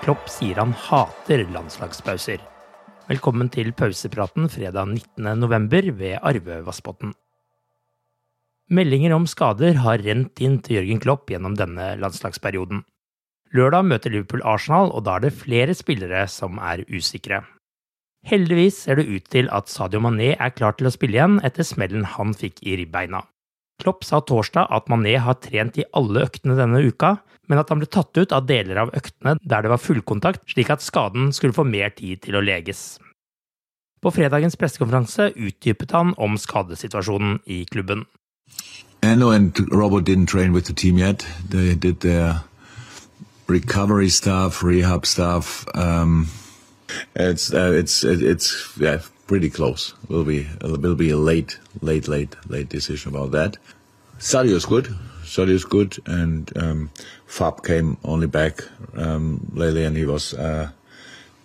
Klopp sier han hater landslagspauser. Velkommen til pausepraten fredag 19.11. ved Arve Vassbotn. Meldinger om skader har rent inn til Jørgen Klopp gjennom denne landslagsperioden. Lørdag møter Liverpool Arsenal, og da er det flere spillere som er usikre. Heldigvis ser det ut til at Sadio Mané er klar til å spille igjen etter smellen han fikk i ribbeina. Klopp sa torsdag at Mané har trent i alle øktene denne uka, men at han ble tatt ut av deler av øktene der det var fullkontakt, slik at skaden skulle få mer tid til å leges. På fredagens pressekonferanse utdypet han om skadesituasjonen i klubben. Robert didn't train with the team yet. They did their recovery stuff, rehab stuff. Um, it's uh, it's it's yeah pretty close. Will be will be a late late late late decision about that. Sadio's good. Sadio's good, and um, Fab came only back um, lately, and he was uh,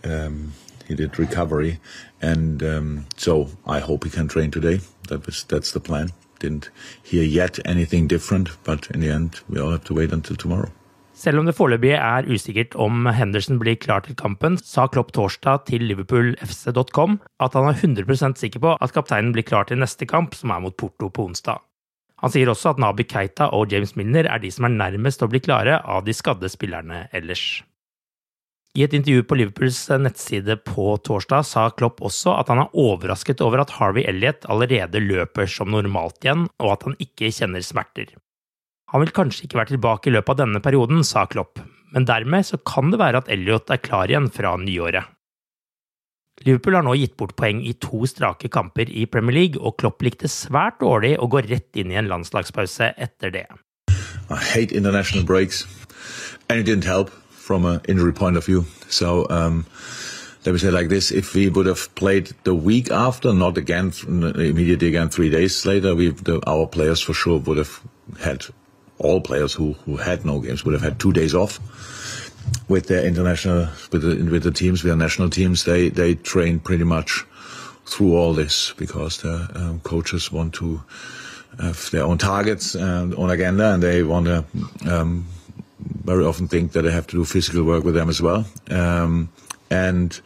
um, he did recovery, and um, so I hope he can train today. That was that's the plan. Didn't hear yet anything different, but in the end, we all have to wait until tomorrow. Selv om det foreløpig er usikkert om Henderson blir klar til kampen, sa Klopp torsdag til liverpoolfc.com at han er 100% sikker på at kapteinen blir klar til neste kamp, som er mot Porto på onsdag. Han sier også at Nabi Keita og James Milner er de som er nærmest å bli klare av de skadde spillerne ellers. I et intervju på Liverpools nettside på torsdag sa Klopp også at han er overrasket over at Harvey Elliot allerede løper som normalt igjen, og at han ikke kjenner smerter. Han vil kanskje ikke være tilbake i løpet av denne perioden, sa Klopp, men dermed så kan det være at Elliot er klar igjen fra nyåret. Liverpool har nå gitt bort poeng i to strake kamper i Premier League, og Klopp likte svært dårlig å gå rett inn i en landslagspause etter det. I hate international breaks, and it didn't help from an injury point of view. So um, let me say like this: if we would have played the week after, not again immediately again three days later, we the, our players for sure would have had all players who, who had no games would have had two days off with their international with the, with the teams, with their national teams. They they train pretty much through all this because the um, coaches want to have their own targets and own agenda, and they want to um, very often think that they have to do physical work with them as well. Um, and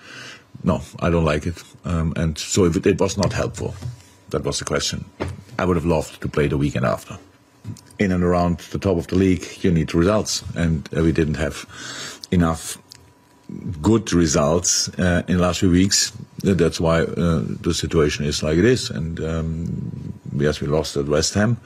no, I don't like it. Um, and so it, it was not helpful. That was the question. I would have loved to play the weekend after in and around the top of the league, you need results, and uh, we didn't have enough good results uh, in the last few weeks. That's why uh, the situation is like it is. And um, yes, we lost at West Ham,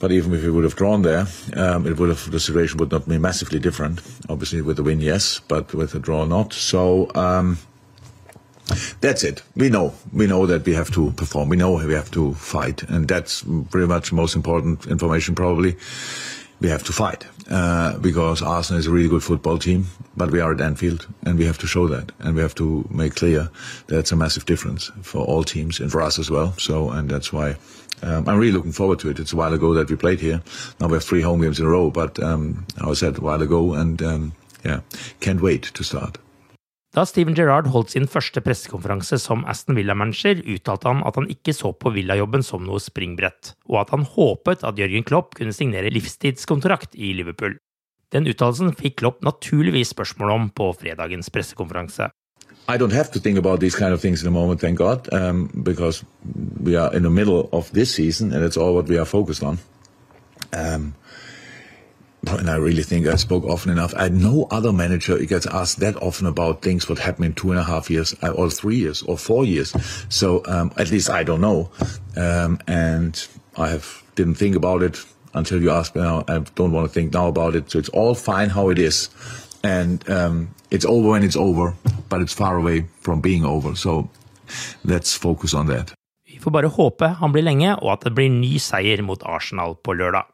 but even if we would have drawn there, um, it would have the situation would not be massively different. Obviously, with the win, yes, but with a draw, not. So. Um, that's it. We know. We know that we have to perform. We know we have to fight. And that's pretty much most important information probably. we have to fight uh, because Arsenal is a really good football team, but we are at Anfield and we have to show that and we have to make clear that it's a massive difference for all teams and for us as well. So, and that's why um, I'm really looking forward to it. It's a while ago that we played here. Now we have three home games in a row, but um, I was said a while ago and um, yeah, can't wait to start. Da Steven Gerrard holdt sin første pressekonferanse som Aston Villa-manager, uttalte han at han ikke så på Villa-jobben som noe springbrett, og at han håpet at Jørgen Klopp kunne signere livstidskontrakt i Liverpool. Den uttalelsen fikk Klopp naturligvis spørsmål om på fredagens pressekonferanse. I don't have to think about these kind of things in a moment, thank God, um, because we are in the middle of this season and it's all what we are focused on. Um, and I really think I spoke often enough. I had no other manager gets asked that often about things what happened in two and a half years, uh, or three years, or four years. So um, at least I don't know, um, and I have didn't think about it until you asked me. Now I don't want to think now about it. So it's all fine how it is, and um, it's over when it's over, but it's far away from being over. So let's focus on that. Vi får bare håpe han blir lenge, og at det blir ny seier mot Arsenal på lørdag.